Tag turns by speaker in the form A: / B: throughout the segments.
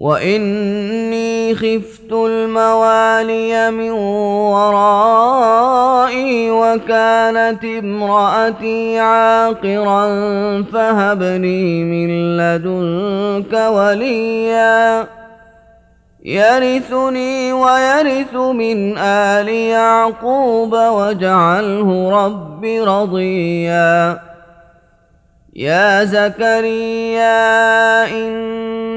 A: وإني خفت الموالي من ورائي وكانت امرأتي عاقرا فهبني من لدنك وليا يرثني ويرث من آل يعقوب واجعله رب رضيا يا زكريا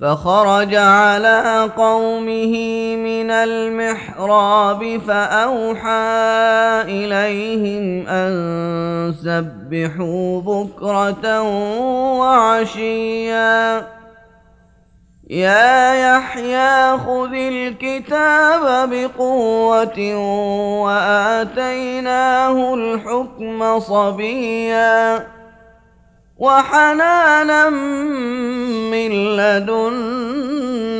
A: فخرج على قومه من المحراب فأوحى إليهم أن سبحوا بكرة وعشيا. يا يحيى خذ الكتاب بقوة وآتيناه الحكم صبيا. وحنانا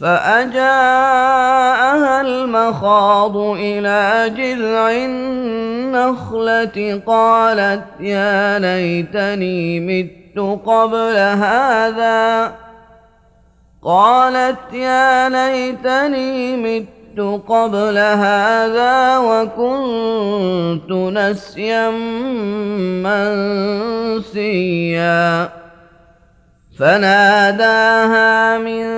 A: فأجاءها المخاض إلى جذع النخلة قالت يا ليتني مت قبل هذا. قالت يا ليتني مت قبل هذا وكنت نسيا منسيا. فناداها من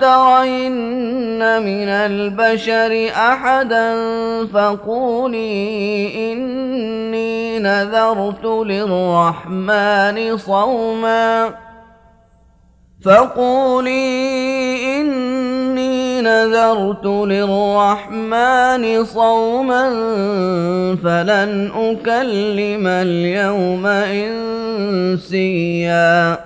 A: ترين من البشر أحدا فقولي إني نذرت للرحمن صوما فقولي إني نذرت للرحمن صوما فلن أكلم اليوم إنسيا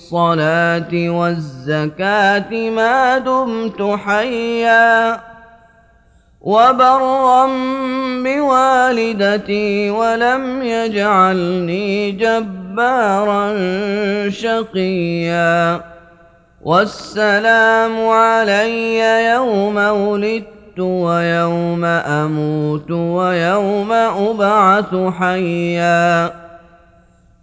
A: والزكاة ما دمت حيا وبرا بوالدتي ولم يجعلني جبارا شقيا والسلام علي يوم ولدت ويوم أموت ويوم أبعث حيا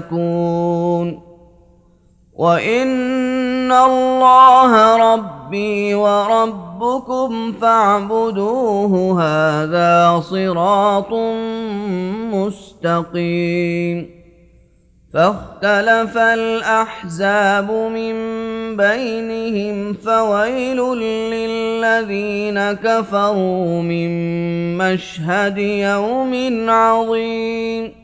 A: فيكون وإن الله ربي وربكم فاعبدوه هذا صراط مستقيم. فاختلف الأحزاب من بينهم فويل للذين كفروا من مشهد يوم عظيم.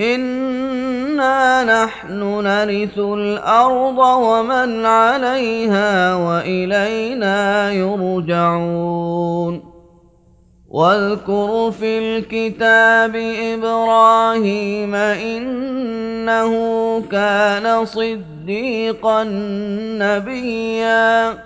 A: إنا نحن نرث الأرض ومن عليها وإلينا يرجعون واذكر في الكتاب إبراهيم إنه كان صديقا نبيا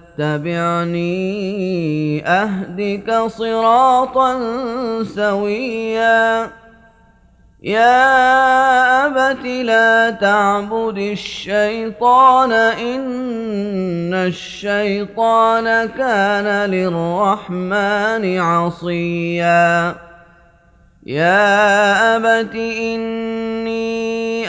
A: اتبعني أهدك صراطا سويا. يا أبت لا تعبد الشيطان إن الشيطان كان للرحمن عصيا. يا أبت إني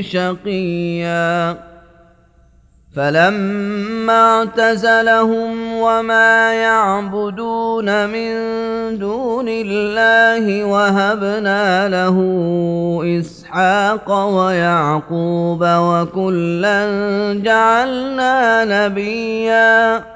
A: شقيا. فلما اعتزلهم وما يعبدون من دون الله وهبنا له إسحاق ويعقوب وكلا جعلنا نبيا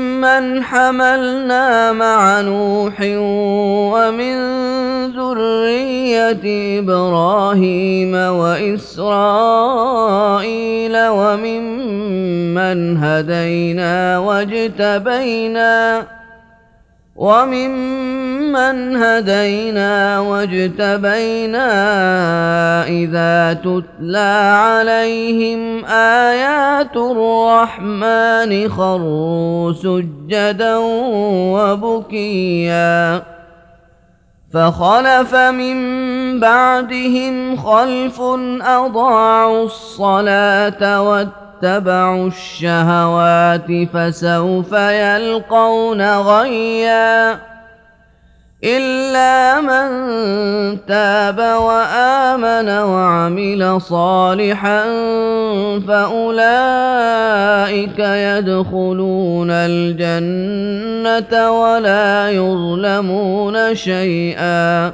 A: حملنا مع نوح ومن ذرية إبراهيم وإسرائيل وممن هدينا واجتبينا وممن هدينا واجتبينا إذا تتلى عليهم آيات الرحمن خروا سجدا وبكيا فخلف من بعدهم خلف أضاعوا الصلاة واتقوا واتبعوا الشهوات فسوف يلقون غيا إلا من تاب وآمن وعمل صالحا فأولئك يدخلون الجنة ولا يظلمون شيئا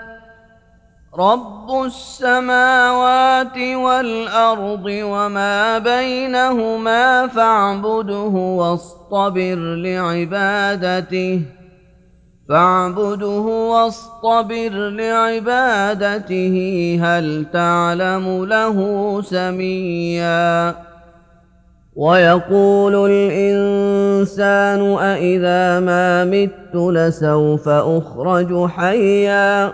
A: رب السماوات والارض وما بينهما فاعبده واصطبر لعبادته فاعبده واصطبر لعبادته هل تعلم له سميا ويقول الانسان أإذا ما مت لسوف اخرج حيا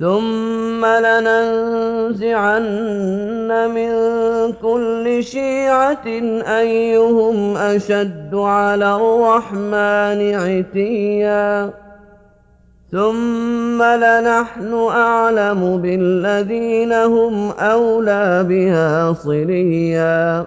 A: ثم لننزعن من كل شيعة أيهم أشد على الرحمن عتيا ثم لنحن أعلم بالذين هم أولى بها صليا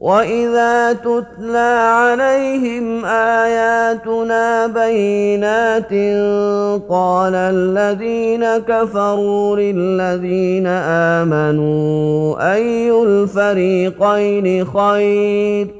A: واذا تتلى عليهم اياتنا بينات قال الذين كفروا للذين امنوا اي الفريقين خير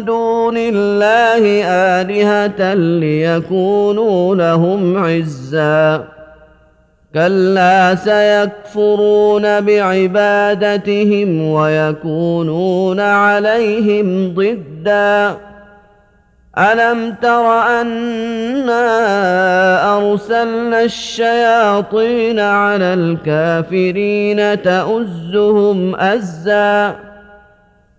A: دون الله آلهة ليكونوا لهم عزا. كلا سيكفرون بعبادتهم ويكونون عليهم ضدًا. ألم تر أنا أرسلنا الشياطين على الكافرين تؤزهم أزا؟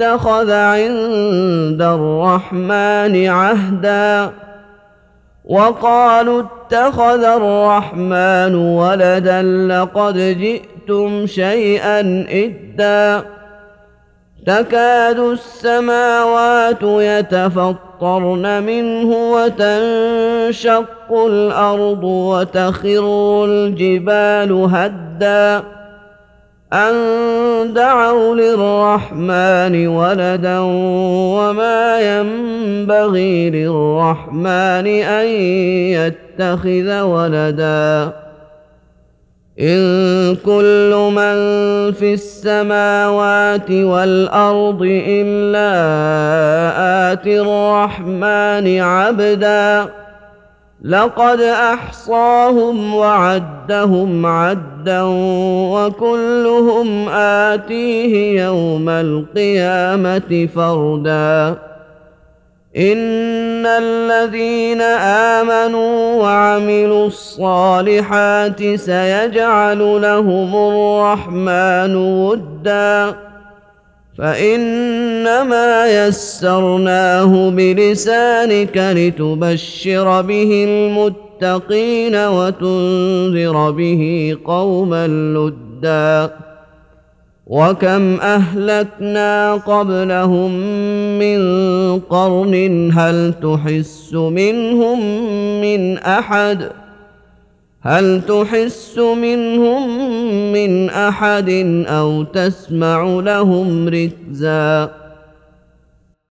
A: اتخذ عند الرحمن عهدا. وقالوا اتخذ الرحمن ولدا لقد جئتم شيئا إدا. تكاد السماوات يتفطرن منه وتنشق الأرض وتخر الجبال هدا. أن دعوا للرحمن ولدا وما ينبغي للرحمن أن يتخذ ولدا. إن كل من في السماوات والأرض إلا آتي الرحمن عبدا. لقد أحصاهم وعدهم عدا وكلهم آتيه يوم القيامة فردا. إن الذين آمنوا وعملوا الصالحات سيجعل لهم الرحمن ودا. فإنما يسرناه بلسانك لتبشر به المتقين وتنذر به قوما لدا. وكم أهلكنا قبلهم من قرن هل تحس منهم من أحد؟ هل تحس منهم من أحد أو تسمع لهم ركزا؟